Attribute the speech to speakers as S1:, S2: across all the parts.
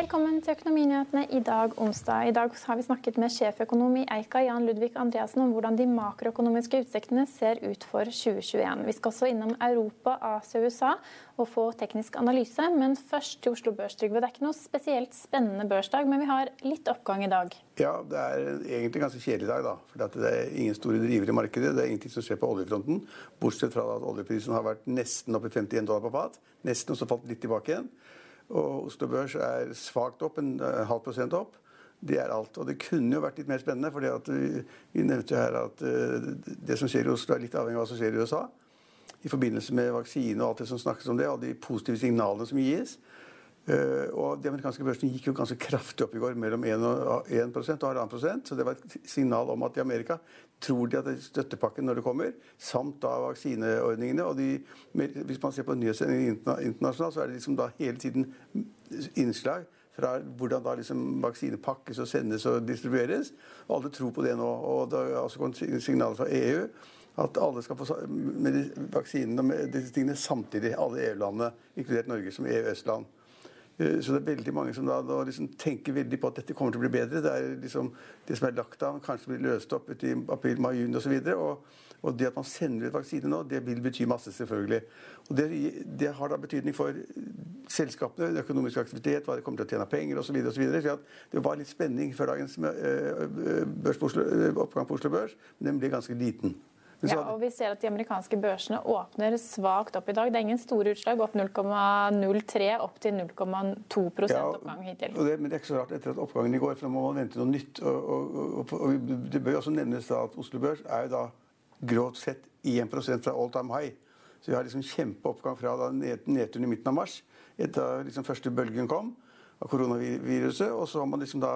S1: Velkommen til Økonominyhetene i dag, onsdag. I dag har vi snakket med sjeføkonom i Eika, Jan Ludvig Andreassen, om hvordan de makroøkonomiske utsiktene ser ut for 2021. Vi skal også innom Europa, Asia og USA og få teknisk analyse. Men først til Oslo Børs, Trygve. Det er ikke noe spesielt spennende børsdag, men vi har litt oppgang i dag.
S2: Ja, det er egentlig en ganske kjedelig dag, da. For det er ingen store drivere i markedet. Det er ingenting som skjer på oljefronten. Bortsett fra at oljeprisen har vært nesten oppe i 51 dollar på fat. Nesten, og så falt litt tilbake igjen. Og Oslo Børs er svakt opp, en uh, halv prosent opp. Det er alt. Og det kunne jo vært litt mer spennende, for vi, nevnte jo her at uh, det som skjer i Oslo, er litt avhengig av hva som skjer i USA. I forbindelse med vaksine og alt det som snakkes om det, og de positive signalene som gis. Uh, og De amerikanske børsene gikk jo ganske kraftig opp i går, mellom 1, og 1% og 1,5% Så det var et signal om at i Amerika tror de at støttepakken når det kommer, samt da vaksineordningene. og de, Hvis man ser på nyhetssendingene internasjonalt, så er det liksom da hele tiden innslag fra hvordan da liksom vaksine pakkes og sendes og distribueres. Og alle tror på det nå. og Det har også kommet signaler fra EU at alle skal få vaksinene og disse tingene samtidig. Alle EU-landene, inkludert Norge som EØS-land. Eh, så det er veldig mange som da, da liksom tenker veldig på at dette kommer til å bli bedre. Det er liksom det som er lagt an, kanskje blir løst opp i april, mai, juni osv. Og, og det at man sender ut vaksine nå, det vil bety masse, selvfølgelig. Og det, det har da betydning for selskapene, økonomisk aktivitet, hva de kommer til å tjene penger osv. Så, videre, så det var litt spenning før dagens på Oslo, oppgang på Oslo Børs, men den ble ganske liten.
S1: Ja, og Vi ser at de amerikanske børsene åpner svakt opp i dag. Det er ingen store utslag. Opp 0,03 opp til 0,2 ja, oppgang hittil.
S2: Det, men det er ikke så rart etter at oppgangen i går, for da må man vente noe nytt. Og, og, og, Det bør også nevnes da at Oslo Børs er jo da grovt sett 1% fra all time high. Så vi har liksom kjempeoppgang fra da nedturen i midten av mars, etter liksom første bølgen kom av koronaviruset. Og så har man liksom da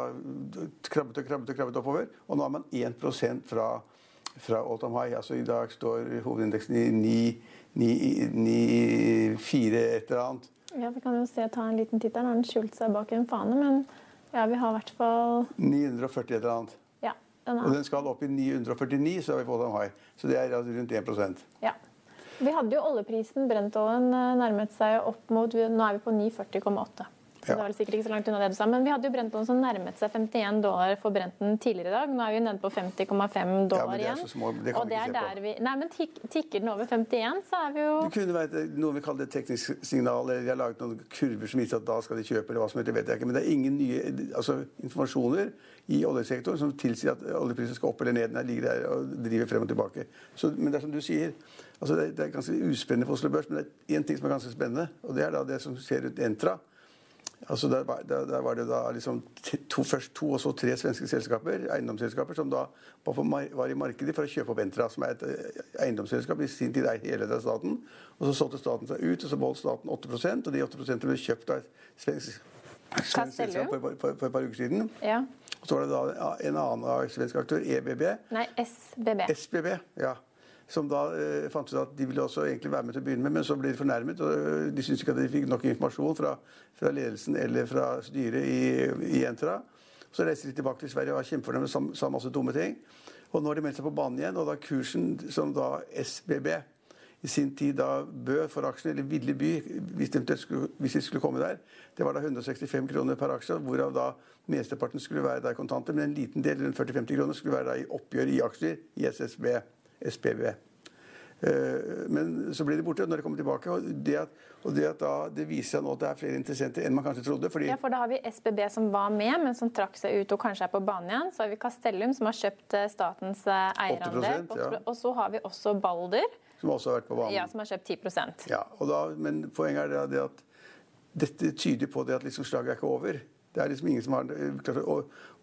S2: krabbet og krabbet og krabbet oppover. Og nå er man 1% fra fra all time high. Altså I dag står hovedindeksen i 9,4 et eller annet.
S1: Ja, Vi kan jo se, ta en liten titt der. Den skjult seg bak en fane, men ja, vi har i hvert fall
S2: 940 et eller annet.
S1: Ja, den
S2: er. Og den skal opp i 949, så er vi på all time high. Så det er rundt 1%
S1: Ja. Vi hadde jo oljeprisen, brentoljen, eh, nærmet seg opp mot Nå er vi på 940,8. Så ja. det var sikkert ikke så langt unna det du sa. Men vi hadde jo Brenton som nærmet seg 51 dollar for Brenten tidligere i dag. Nå er vi nede på 50,5 dollar igjen.
S2: ja,
S1: igjen.
S2: Små, det og det er der
S1: vi Nei, men tik, tikker den over 51, så er vi jo
S2: Det kunne vært noe vi kaller et teknisk signal, eller de har laget noen kurver som viser at da skal de kjøpe, eller hva som helst, det vet jeg ikke. Men det er ingen nye altså, informasjoner i oljesektoren som tilsier at oljeprisen skal opp eller ned. Den ligger der og driver frem og tilbake. Så, men det er som du sier, altså, det, er, det er ganske uspennende på Oslo Børs, men det er én ting som er ganske spennende, og det er da det som skjer rundt Entra. Altså der, der, der, var det da liksom to, først to og så tre svenske selskaper, eiendomsselskaper som da var, på, var, i markedet for å kjøpe opp Entra, som er et eh, eiendomsselskap. I sin tid eid hele staten. Og så solgte staten seg ut, og så beholdt staten 8% og de 8% ble kjøpt av et svensk, svensk selskap for, for, for, et par uker siden.
S1: Ja.
S2: Og så var det da en annen svensk aktør, EBB.
S1: Nei, SBB.
S2: SBB, ja som da eh, fant ut at de ville også egentlig være med til å begynne med, men så ble de fornærmet. og eh, De syntes ikke at de fikk nok informasjon fra, fra ledelsen eller fra styret i, i Entra. Så reiste de tilbake til Sverige og var kjempefornøyde og sa masse dumme ting. Og nå har de meldt seg på banen igjen, og da kursen som da SBB i sin tid da bød for aksjene, eller ville by, hvis de, skulle, hvis de skulle komme der, det var da 165 kroner per aksje, hvorav da mesteparten skulle være der kontanter, men en liten del, 40-50 kroner, skulle være da i oppgjør i aksjer i SSB, SPB. Eh, men så ble de borte når de kommer tilbake. Og det, at, og det, at da, det viser seg nå at det er flere interessenter enn man kanskje trodde. Fordi...
S1: Ja, for da har vi SBB som var med, men som trakk seg ut og kanskje er på banen igjen. Så har vi Castellum som har kjøpt eh, statens eh, eierandel. Ja. Og så har vi også Balder.
S2: Som også har vært på banen.
S1: Ja, som har kjøpt 10%
S2: Ja, da, Men poenget er det at dette tyder på det at liksom slaget er ikke over. Det er liksom ingen som har klart å,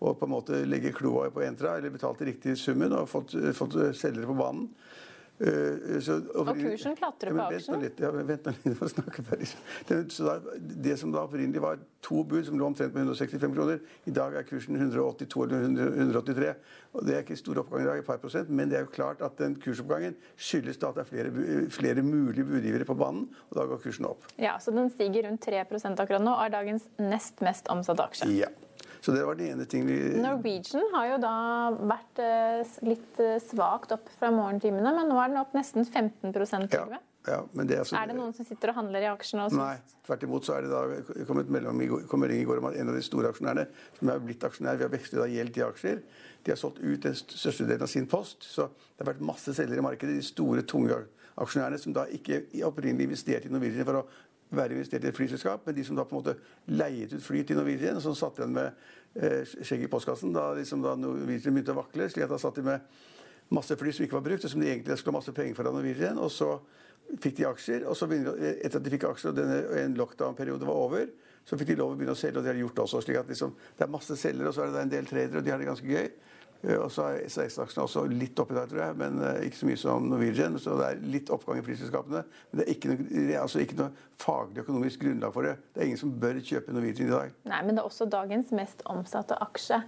S2: å på en måte legge kloa på entra eller betalt den riktige summen og fått, fått selgere på banen.
S1: Eh, så, og, og kursen klatrer på aksjen?
S2: Ja, vent nå litt, for å snakke ferdig. Det som da opprinnelig var to bud, som lå omtrent på 165 kroner, i dag er kursen 182 eller 183. Og Det er ikke stor oppgang i dag, et par prosent, men det er jo klart at den kursoppgangen skyldes da at det er flere, flere mulige budgivere på banen, og da går kursen opp.
S1: Ja, Så den stiger rundt 3 akkurat nå, og er dagens nest mest omsatte aksje?
S2: Ja. Så det var den ene ting vi
S1: Norwegian har jo da vært eh, litt eh, svakt opp fra morgentimene, men nå er den opp nesten 15
S2: ja, ja, men det er, så...
S1: er det noen som sitter og handler i aksjene? Også?
S2: Nei, tvert imot så er det da kommet melding i går om at en av de store aksjonærene som er blitt aksjonær vi har veksle gjeld til aksjer, de har solgt ut den største delen av sin post. Så det har vært masse selgere i markedet. De store, tunge aksjonærene som da ikke opprinnelig investerte i Norwegian for å være investert i et flyselskap, men de som da på en måte leiet ut fly til Norwegian, og som satt igjen med eh, skjegg i postkassen da, liksom da Norwegian begynte å vakle. slik at da satt de med masse fly som ikke var brukt, og som de egentlig skulle ha masse penger for av Norwegian. Og så fikk de aksjer, og så begynner, etter at de fikk aksjer og denne, en lockdown-periode var over, så fikk de lov å begynne å selge, og det har de gjort også. slik at liksom, Det er masse selgere, og så er det en del tradere, og de har det ganske gøy. Eh, og så er SAS-aksjene også litt oppi der, tror jeg, men eh, ikke så mye som Norwegian. Så det er litt oppgang i flyselskapene. Men det er ikke noe, altså ikke noe faglig økonomisk grunnlag for det. Det er ingen som bør kjøpe Norwegian i dag.
S1: Nei, men det er også dagens mest omsatte aksje.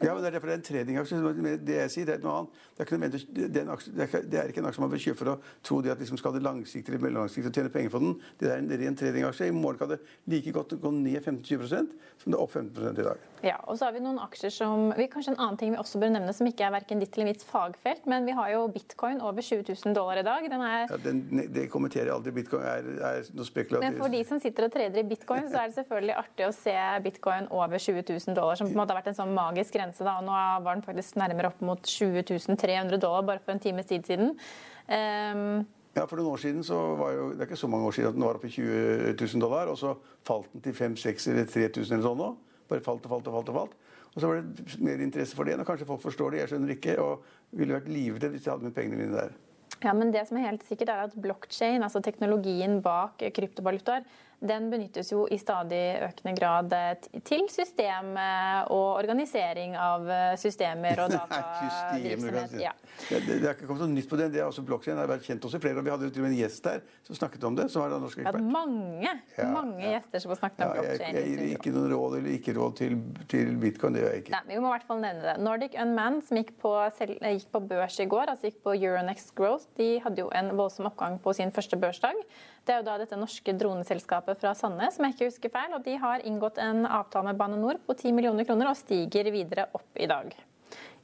S2: Ja, men Det er derfor det er en tradingaksje. Det jeg sier, det er noe annet. Det er, ikke, det, er aksje, det, er, det er, ikke en aksje man bør kjøpe for å tro det at liksom skal det langsiktig eller mellomlangsiktig og tjene penger på den. Det er en ren tradingaksje. I morgen kan det like godt gå ned 15-20 som det er opp 15 i dag.
S1: Ja, og så har vi noen aksjer som vi, Kanskje en annen ting vi også bør nevne, som ikke er verken ditt eller mitt fagfelt, men vi har jo bitcoin over 20 000 dollar i dag. Den er,
S2: ja, den, det kommenterer jeg aldri. Bitcoin er, er noe spekulativt.
S1: Men for de som sitter og trader i bitcoin, så er det selvfølgelig artig å se bitcoin over 20 000 dollar, som på en måte har vært en sånn magisk grense. Da, nå var den faktisk nærmere opp mot 20 300 dollar bare for en times tid siden. Um,
S2: ja, For noen år siden så var jo, det er ikke så mange år siden at den var oppe i 20 000 dollar, og så falt den til 5000 eller 3000 eller sånn nå. Bare falt og falt og falt. Og falt. Og så var det mer interesse for det. Og kanskje folk forstår det, jeg skjønner ikke. Og ville vært livredd hvis jeg hadde med pengene mine der.
S1: Ja, men det som er helt sikkert er at Blockchain, altså teknologien bak kryptovalutaer, den benyttes jo i stadig økende grad eh, til system eh, og organisering av eh, systemer og datavirksomhet.
S2: Ja. Det, det, er ikke kommet noe nytt på det. Det er også blokkjeden. Det har vært kjent også flere. og Vi hadde jo til og med en gjest der som snakket om det. som var norsk ekspert.
S1: Ja, mange ja, mange ja. gjester som har snakket om blokkjede.
S2: Jeg, gir ikke noen råd eller ikke råd til, til bitcoin. Det gjør jeg ikke.
S1: Nei, Vi må i hvert fall nevne det. Nordic Unmanned, som gikk på, gikk på børs i går, altså gikk på Euronext Growth, de hadde jo en voldsom oppgang på sin første børsdag. Det er jo da dette norske droneselskapet fra Sandnes som jeg ikke husker feil. og De har inngått en avtale med Bane NOR på 10 millioner kroner og stiger videre opp i dag.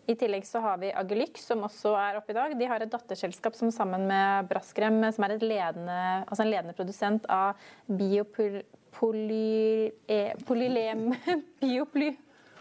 S1: I tillegg så har vi Agelyx, som også er oppe i dag. De har et datterselskap som sammen med Braskrem, som er ledende, altså en ledende produsent av biopolylem... Bioply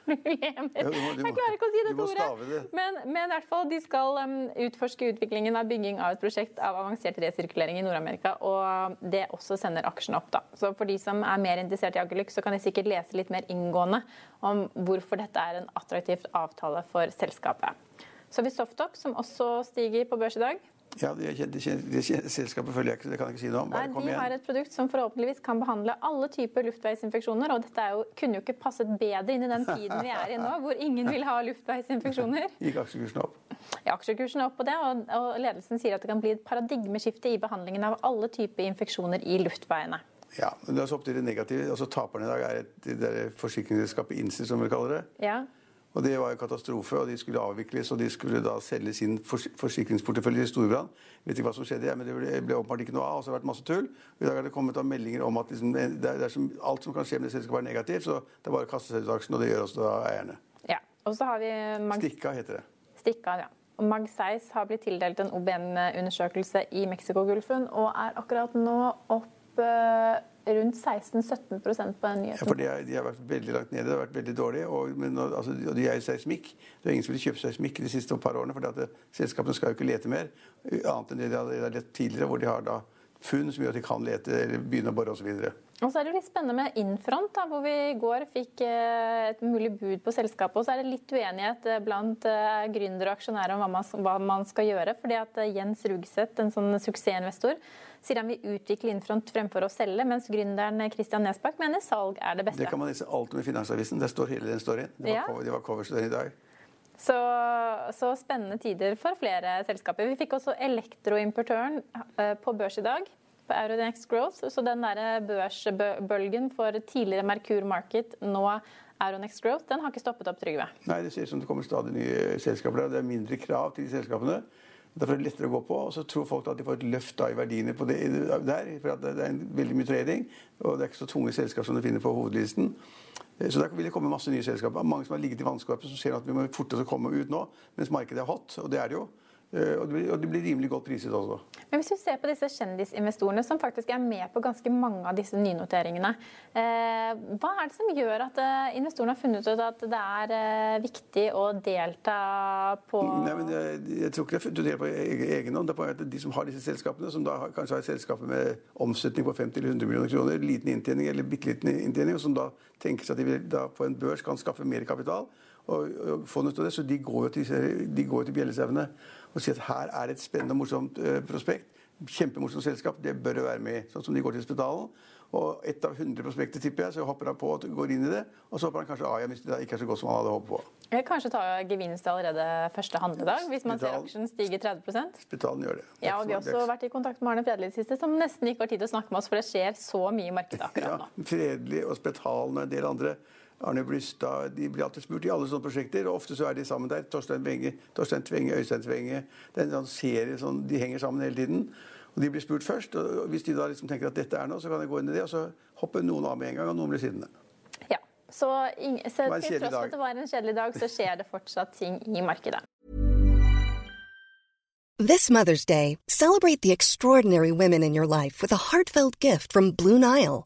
S1: problemer. jeg klarer ikke å si dette ordet. Men, men, i hvert fall, de skal um, utforske utviklingen av bygging av et prosjekt av avansert resirkulering i Nord-Amerika. Og det også sender aksjene opp. da. Så For de som er mer interessert i Agerlyx, så kan de sikkert lese litt mer inngående om hvorfor dette er en attraktiv avtale for selskapet. Så har vi Softox, som også stiger på børs i dag.
S2: Ja, det, det, det, Selskapet følger jeg ikke, det kan jeg ikke si noe om.
S1: Bare Nei, de har et produkt som forhåpentligvis kan behandle alle typer luftveisinfeksjoner. Og dette jo, kunne jo ikke passet bedre inn i den tiden vi er i nå, hvor ingen vil ha luftveisinfeksjoner.
S2: Gikk aksjekursen opp?
S1: Ja, aksjekursen er opp på det. Og, og ledelsen sier at det kan bli et paradigmeskifte i behandlingen av alle typer infeksjoner i luftveiene.
S2: Ja, men er så opp til det negative. Altså Taperne i dag er et, det forsikringsselskapet INSI, som vi kaller det.
S1: Ja.
S2: Og Det var jo katastrofe, og de skulle avvikles og de skulle da selge sin forsikringsportefølje i Storbrann. Vet ikke hva som skjedde, men det ble, åpenbart ikke noe av. og så har det vært masse tull. I dag har det kommet av meldinger om at liksom, det er, er som, alt som kan skje med det selskapet, er negativt. Så det er bare å kaste seg ut aksjen, og det gjør også da eierne.
S1: Ja, og så har vi
S2: Stikka heter det.
S1: Stikka, ja. Og Magseis har blitt tildelt en OBN-undersøkelse i Mexicogolfen og er akkurat nå opp rundt 16-17% på den nyheten.
S2: Ja, for de, har, de, har vært veldig langt nede. Det har vært veldig dårlig. Og, men, altså, og de er i seismikk. Det er ingen som vil kjøpe seismikk de siste par årene. For selskapene skal jo ikke lete mer, annet enn det de har lett tidligere, hvor de har da funn som gjør at de kan lete eller begynne å bore osv.
S1: Og så er det jo litt spennende med Infront, da, hvor vi i går fikk eh, et mulig bud på selskapet. Og så er det litt uenighet eh, blant uh, gründere og aksjonærer om hva man, skal gjøre. fordi at Jens Rugseth, en sånn suksessinvestor, sier han vil utvikle Infront fremfor å selge, mens gründeren Christian Nesbakk mener salg er det beste.
S2: Det kan man lese alt om i Finansavisen. Det står hele den storyen. Det var, ja. cover, det var i dag.
S1: Så, så, spennende tider for flere selskaper. Vi fikk også elektroimportøren på børs i dag på Euronex Growth. Så den der børsbølgen for tidligere Merkur Market, nå Euronex Growth, den har ikke stoppet opp, Trygve?
S2: Nei, det ser ut som det kommer stadig nye selskaper. Det er mindre krav til de selskapene. Derfor er det lettere å gå på. Og så tror folk at de får et løft da i verdiene på det der. For det er veldig mye trading, og det er ikke så tunge selskap som du finner på hovedlisten. Så der vil det komme masse nye selskaper. Mange som har ligget i vannskorpet, som ser at vi må fortere komme ut nå, mens markedet er hot. Og det er det jo. Eh, og det, blir, rimelig godt priset også.
S1: Men Hvis vi ser på disse kjendisinvestorene som faktisk er med på ganske mange av disse nynoteringene, eh, hva er det som gjør at eh, investorene har funnet ut at det er viktig å delta på
S2: Nei, men jeg, jeg tror ikke det er funnet ut på egen hånd. Det er bare de som har disse selskapene, som da kanskje har selskaper med omsetning på 50-100 millioner kroner, liten inntjening eller bitte liten inntjening, og som da tenker seg at de vil da på en børs kan skaffe mer kapital og, og få noe av det, så de går jo til, de går til bjellesauene og si at her er et spennende og morsomt uh, prospekt. Kjempemorsomt selskap, det bør være med. Sånn som de går til Spetalen. Og ett av 100 prospekter, tipper jeg, så hopper han på og går inn i det. Og så hopper han kanskje av igjen hvis det ikke er så godt som han hadde håpet på.
S1: Kanskje ta gevinst allerede første handledag, hvis man Spitalen. ser aksjen stige 30
S2: Spitalen gjør det.
S1: det ja, og Vi har også vært i kontakt med Arne Fredelig siste, som nesten ikke har tid til å snakke med oss, for det skjer så mye i markedet akkurat nå.
S2: Ja, Fredelig og Spetalen og en del andre Arne Blystad De blir alltid spurt i alle sånne prosjekter, og ofte så er de sammen der. Torstein, Tvenge, Torstein Tvenge, Øystein Tvenge. Det er en sånn serie sånn, De henger sammen hele tiden. Og De blir spurt først. og Hvis de da liksom tenker at dette er noe, så kan de gå inn i det, og så hopper noen av med en gang, og noen blir sittende.
S1: Ja, Så, så til tross for at det var en kjedelig dag, så skjer det fortsatt ting i markedet.
S3: This Mother's Day, celebrate the extraordinary women in your life with a heartfelt gift from Blue Nile.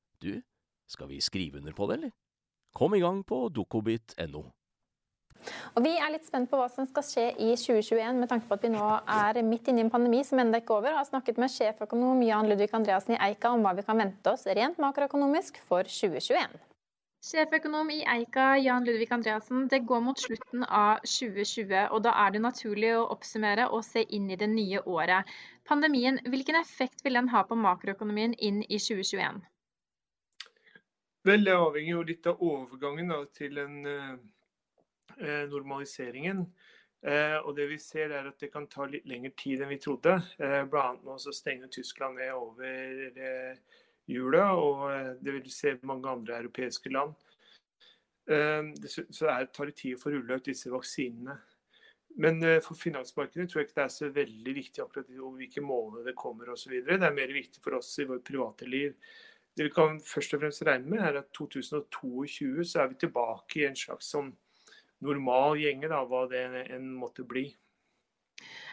S4: du, skal vi skrive under på det, eller? Kom i gang på dokobit.no.
S1: Og Vi er litt spent på hva som skal skje i 2021, med tanke på at vi nå er midt inne i en pandemi som ennå ikke er over. Har snakket med sjeføkonom Jan Ludvig Andreassen i Eika om hva vi kan vente oss rent makroøkonomisk for 2021. Sjeføkonom i Eika, Jan Ludvig Andreassen. Det går mot slutten av 2020, og da er det naturlig å oppsummere og se inn i det nye året. Pandemien, hvilken effekt vil den ha på makroøkonomien inn i 2021?
S5: Vel, Det avhenger jo litt av overgangen da, til den eh, eh, normaliseringen. Eh, og det vi ser er at det kan ta litt lengre tid enn vi trodde. Eh, Bl.a. nå å stenger Tyskland ned over eh, jula, og eh, det vil se mange andre europeiske land. Eh, så det tar det tid å få rulle ut disse vaksinene. Men for finansmarkedet tror jeg ikke det er så veldig viktig akkurat hvilke måneder det kommer osv. Det er mer viktig for oss i vårt private liv. Det vi kan først og fremst regne med, er at 2022 så er vi tilbake i en slags sånn normal gjenge, da, hva det enn måtte bli.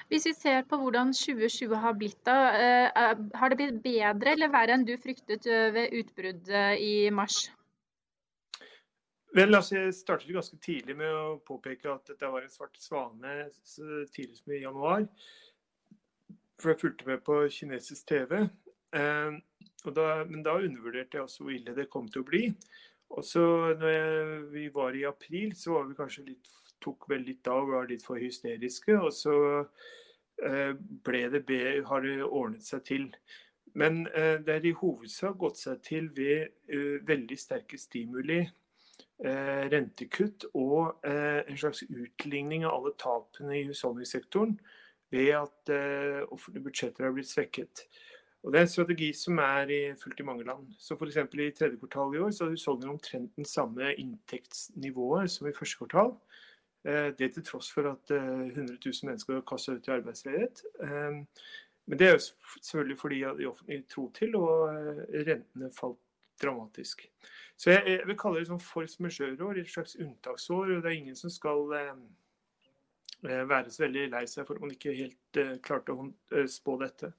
S1: Hvis vi ser på hvordan 2020 har blitt, da, eh, har det blitt bedre eller verre enn du fryktet ved utbruddet i mars?
S5: Vel, altså, Jeg startet ganske tidlig med å påpeke at dette var en svart svane tidlig som i januar. For jeg fulgte med på kinesisk TV. Da, men da undervurderte jeg også hvor ille det kom til å bli. Og så når jeg, vi var i april, så var vi kanskje litt, tok vel litt av og var litt for hysteriske. Og så eh, ble det har det ordnet seg til. Men eh, det har i hovedsak gått seg til ved uh, veldig sterke stimuli Eh, rentekutt og eh, en slags utligning av alle tapene i husholdningssektoren ved at eh, offentlige budsjetter har blitt svekket. Og Det er en strategi som er fulgt i mange land. Så f.eks. i tredje kvartal i år så har husholdningene omtrent den samme inntektsnivået som i første kvartal. Det til tross for at 100 000 mennesker har kastet ut i arbeidsledighet. Men det er jo selvfølgelig fordi de offentlige tro til, og rentene falt dramatisk. Så jeg, jeg vil kalle det sånn force majeure-år, et slags unntaksår. og Det er ingen som skal eh, eh, være så veldig lei seg for at man ikke helt eh, klarte å eh, spå dette.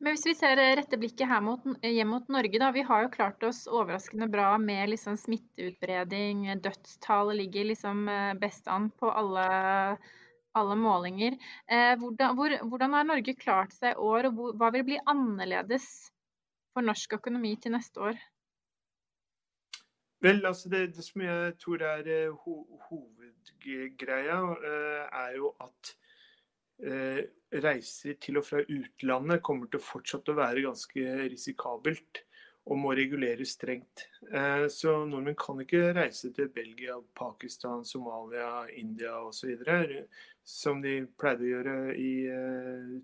S1: Men hvis vi ser rette blikket her mot, hjem mot Norge, da. Vi har jo klart oss overraskende bra med liksom smitteutbredning. Dødstall ligger liksom eh, best an på alle, alle målinger. Eh, hvordan, hvor, hvordan, har Norge klart seg i år, og hva vil bli annerledes for norsk økonomi til neste år?
S5: Vel, altså det, det, som jeg tror er ho hovedgreia, er jo at reiser til og fra utlandet kommer til å fortsatt å være ganske risikabelt og må reguleres strengt. Så nordmenn kan ikke reise til Belgia, Pakistan, Somalia, India osv. som de pleide å gjøre i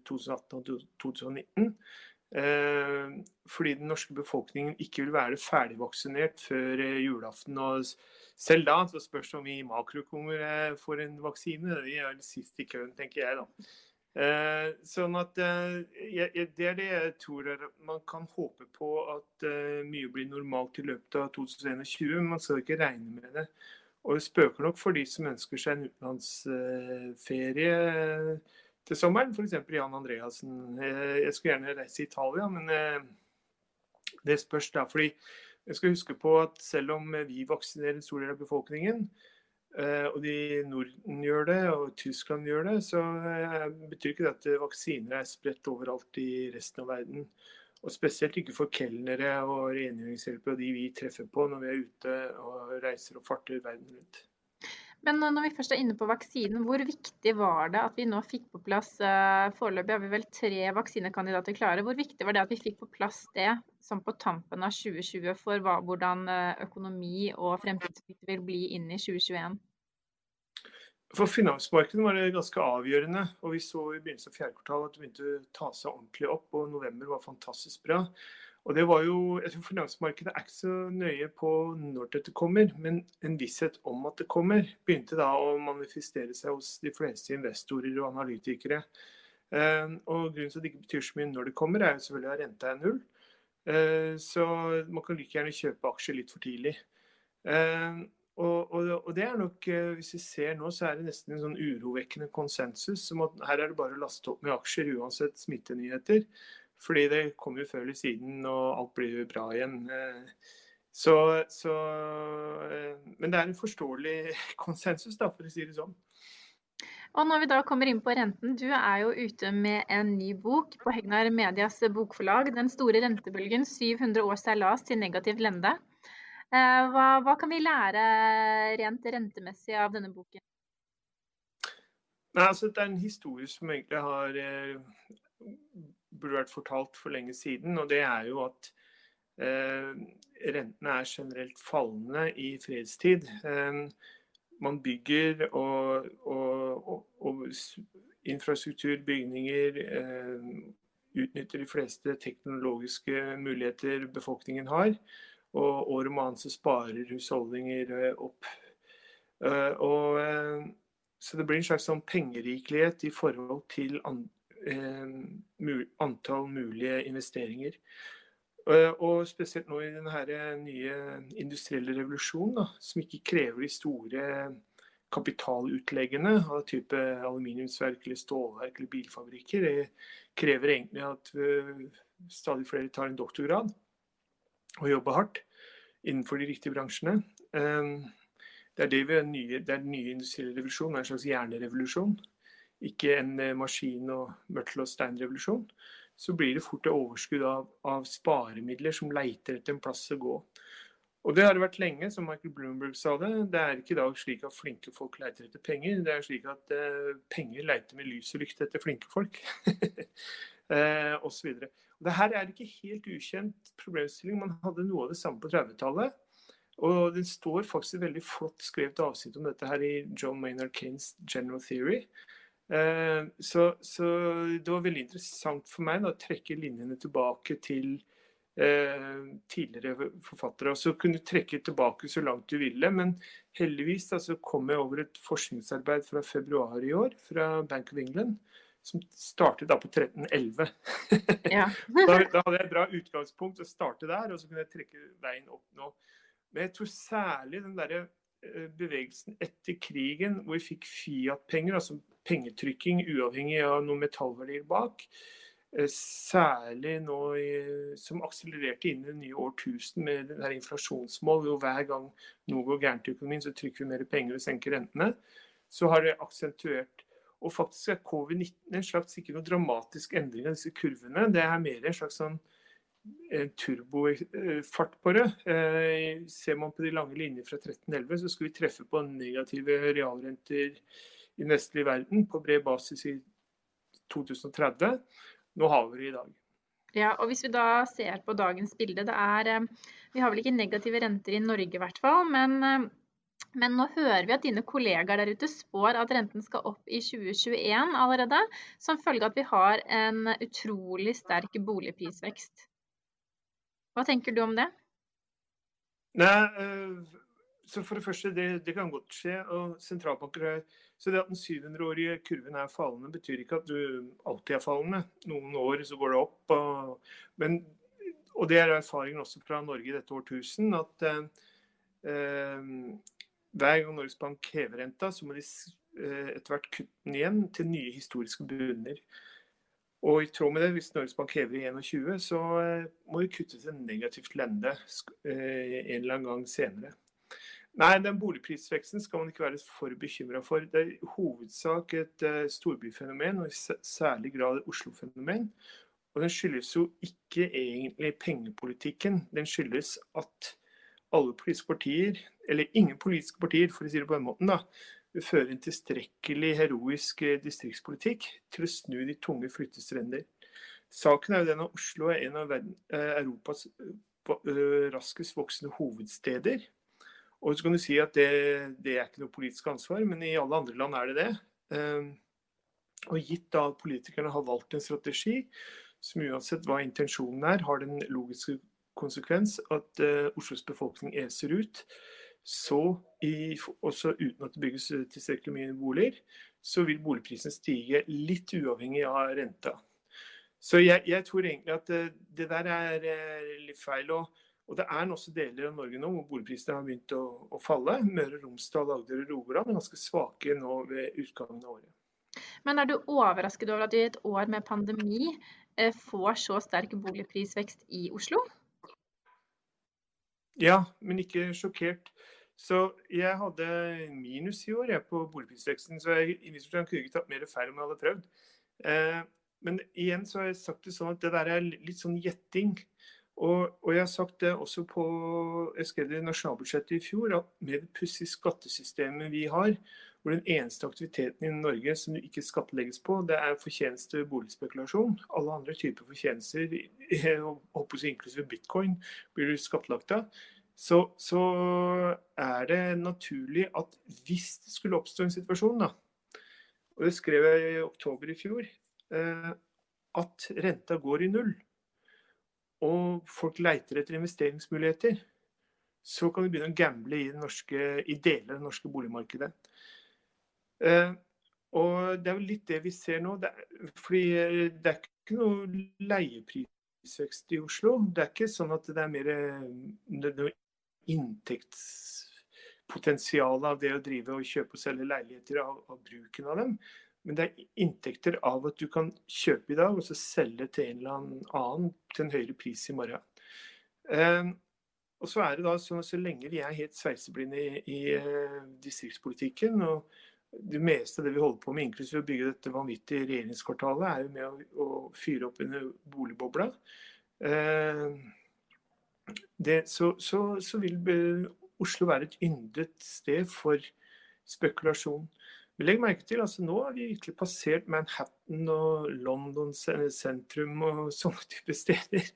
S5: 2018 og 2019. Eh, fordi den norske befolkningen ikke vil være ferdigvaksinert før eh, julaften. og Selv da så spørs det om vi makroøkonomer får en vaksine. Vi er sist i køen, tenker jeg da. Eh, sånn at Det er det jeg tror er, man kan håpe på at mye blir normalt i løpet av 2021. Men man skal ikke regne med det. Og spøker nok for de som ønsker seg en utenlandsferie til sommeren. F.eks. Jan Andreassen. Eh, jeg skulle gjerne reise til Italia, men eh, det spørs da. fordi jeg skal huske på at selv om vi vaksinerer en stor del av befolkningen, eh, og de Norden gjør det, og Tyskland gjør det, så betyr ikke det at vaksiner er spredt overalt i resten av verden. Og spesielt ikke for kelnere og rengjøringshjelpere og de vi treffer på når vi er ute og reiser og farter verden rundt.
S1: Men når vi først er inne på vaksinen, hvor viktig var det at vi nå fikk på plass uh, Foreløpig har vi vel tre vaksinekandidater klare. Hvor viktig var det at vi fikk på plass det som på tampen av 2020 for hva, hvordan eh, økonomi og fremtidsutsikter vil bli inn i 2021?
S5: For finansmarkedet var det ganske avgjørende. og Vi så i begynnelsen av fjerde kvartal at det begynte å ta seg ordentlig opp. og November var fantastisk bra. Og det var jo, jeg tror Finansmarkedet er ikke så nøye på når dette kommer, men en visshet om at det kommer, begynte da å manifestere seg hos de fleste investorer og analytikere. Eh, og Grunnen til at det ikke betyr så mye når det kommer, er jo selvfølgelig at renta er null. Eh, så man kan like gjerne kjøpe aksjer litt for tidlig. Eh, og, og, og, det er nok, Hvis vi ser nå, så er det nesten en sånn urovekkende konsensus om at her er det bare å laste opp med aksjer uansett smittenyheter. Fordi det kommer jo før eller siden, og alt blir jo bra igjen. Eh, så, så, eh, men det er en forståelig konsensus, da, for å si det sånn.
S1: Og når vi da kommer inn på renten, du er jo ute med en ny bok på Hegnar Medias bokforlag. 'Den store rentebølgen 700 år seilas til negativ lende'. Eh, hva, hva, kan vi lære rent rentemessig av denne boken?
S5: Nei, altså, det er en historie som egentlig har burde vært fortalt for lenge siden. Og det er jo at eh, rentene er generelt fallende i fredstid. Eh, man bygger og, og, og, og infrastruktur, bygninger, eh, utnytter de fleste teknologiske muligheter befolkningen har. Og år om annet så sparer husholdninger eh, opp. Eh, og eh, så det blir en slags sånn pengerikelighet i forhold til antall mulige investeringer. Og spesielt nå i denne nye industrielle revolusjonen, da, som ikke krever de store kapitalutleggene av type aluminiumsverk eller stålverk eller bilfabrikker. Det krever egentlig at stadig flere tar en doktorgrad og jobber hardt innenfor de riktige bransjene. Det er, det nye, det er den nye industrielle revolusjonen, en slags hjernerevolusjon. Ikke en maskin- og mørtel- og steinrevolusjon. Så blir det fort et overskudd av, av sparemidler som leiter etter en plass å gå. Og det har det vært lenge, som Michael Bloomberg sa det. Det er ikke i dag slik at flinke folk leiter etter penger. Det er slik at eh, penger leiter med lys og lykt etter flinke folk. eh, og så videre. Og det her er ikke helt ukjent problemstilling. Man hadde noe av det samme på 30-tallet. Og det står faktisk et veldig flott skrevet avsnitt om dette her i John Maynard Kanes General Theory. Uh, så, så, det var veldig interessant for meg da, å trekke linjene tilbake til Eh, tidligere forfattere. Og så kunne du trekke tilbake så langt du ville. Men heldigvis da, så kom jeg over et forskningsarbeid fra februar i år fra Bank of England. Som startet da på 1311. Ja. da, da, hadde jeg et bra utgangspunkt å starte der, og så kunne jeg trekke veien opp nå. Men jeg tror særlig den derre eh, bevegelsen etter krigen, hvor vi fikk Fiat-penger, altså pengetrykking uavhengig av noen metallverdier bak, Eh, særlig nå i, som akselererte inn i det nye årtusen med denne inflasjonsmål. hvor Hver gang noe går gærent i økonomien, så trykker vi mer penger og senker rentene. Så har det aksentuert. Og faktisk er covid-19 en slags ikke noe dramatisk endring av disse kurvene. Det er mer en slags sånn turbofart på det. Eh, ser man på de lange linjer fra 1311, så skulle vi treffe på negative realrenter i den vestlige verden på bred basis i 2030. Nå har vi det i dag.
S1: Ja, og Hvis vi da ser på dagens bilde, det er eh, Vi har vel ikke negative renter i Norge i hvert fall, men, eh, men nå hører vi at dine kollegaer der ute spår at renten skal opp i 2021 allerede, som følge av at vi har en utrolig sterk boligprisvekst. Hva tenker du om det?
S5: Nei, eh, så for det første, det, det kan godt skje. og sentralbanker er, Så det at den 700-årige kurven er fallende, betyr ikke at du alltid er fallende. Noen år så går det opp. Og, men, og det er erfaringen også fra Norge i dette årtusen, at eh, hver gang Norges Bank hever renta, så må de eh, etter hvert kutte den igjen til nye historiske bunner. Og i tråd med det, hvis Norges Bank hever i 21, så eh, må vi kutte til negativt lende eh, en eller annen gang senere. Nei, den boligprisveksten skal man ikke være for bekymra for. Det er i hovedsak et uh, storbyfenomen, og i særlig grad et Oslo-fenomen. Og den skyldes jo ikke egentlig pengepolitikken. Den skyldes at alle politiske partier, eller ingen politiske partier, for å si det på den måten, da, føre en tilstrekkelig heroisk eh, distriktspolitikk til å snu de tunge flyttestrender. Saken er jo den at Oslo er en av eh, Europas raskest voksende hovedsteder. Og så kan du si at det, det, er ikke noe politisk ansvar, men i alle andre land er det det. Ehm, og gitt da at politikerne har valgt en strategi som uansett hva intensjonen er, har den logiske konsekvens at Oslos befolkning eser ut, så i, også uten at det bygges tilstrekkelig mye boliger, så vil boligprisen stige litt uavhengig av renta. Så jeg, jeg tror egentlig at det, eh, det der er eh, litt feil. og og Det er også deler av Norge nå hvor boligprisene har begynt å, å falle. Møre og Romsdal, Agder og Rogaland er ganske svake nå ved utgangen av året.
S1: Men er du overrasket over at vi i et år med pandemi eh, får så sterk boligprisvekst i Oslo?
S5: Ja, men ikke sjokkert. Så jeg hadde minus i år jeg, på boligprisveksten, så jeg i kunne ikke tatt mer feil om jeg hadde prøvd. Eh, men igjen så har jeg sagt det sånn at det der er litt sånn gjetting. Og, og, jeg har sagt det også på jeg skrev det i nasjonalbudsjettet i fjor, at med det pussige skattesystemet vi har, hvor den eneste aktiviteten i Norge som ikke skattlegges på, det er fortjeneste boligspekulasjon. Alle andre typer fortjenester, inklusive bitcoin, blir du skattlagt av. Så, så, er det naturlig at hvis det skulle oppstå en situasjon, da, og det skrev jeg i oktober i fjor, eh, at renta går i null og folk leiter etter investeringsmuligheter, så kan vi begynne å gamble i, norske, i deler av det norske boligmarkedet. Eh, og det er vel litt det vi ser nå. Det er, fordi eh, det er ikke noe leieprisvekst i Oslo. Det er ikke sånn at det er mer noe inntektspotensial av det å drive og kjøpe og selge leiligheter av, av bruken av dem. Men det er inntekter av at du kan kjøpe i dag og så selge til en eller annen til en høyere pris i morgen. Eh, og så er det da sånn at så lenge vi er helt sveiseblinde i, i eh, distriktspolitikken, og det meste av det vi holder på med, inklusiv å bygge dette vanvittige regjeringskvartalet, er jo med å, å fyre opp under boligbobla. Uh, det, så, så, så, vil Oslo være et yndet sted for spekulasjon. Men legg merke til, altså nå har vi virkelig passert Manhattan og London sentrum og sånne type steder.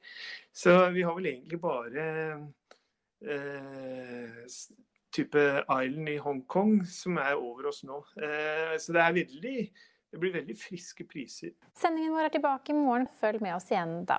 S5: Så vi har vel egentlig bare eh, type island i Hongkong som er over oss nå. Eh, så det er veldig det blir veldig friske priser.
S1: Sendingen vår er tilbake i morgen. Følg med oss igjen da.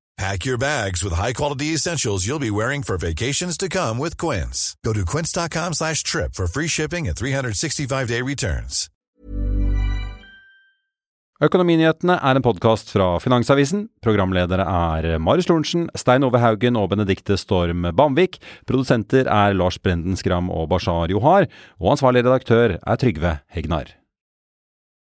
S6: Pack your bags with high-quality essentials you'll be wearing for vacations to come with Quince. Go to quince.com slash trip for free shipping and 365-day returns.
S7: Økonominyhetene er en podkast fra Finansavisen. Programledere er Marius Lorentzen, Stein Ove Haugen og Benedikte Storm Bamvik. Produsenter er Lars Brenden Skram og Bashar Johar. Og ansvarlig redaktør er Trygve Hegnar.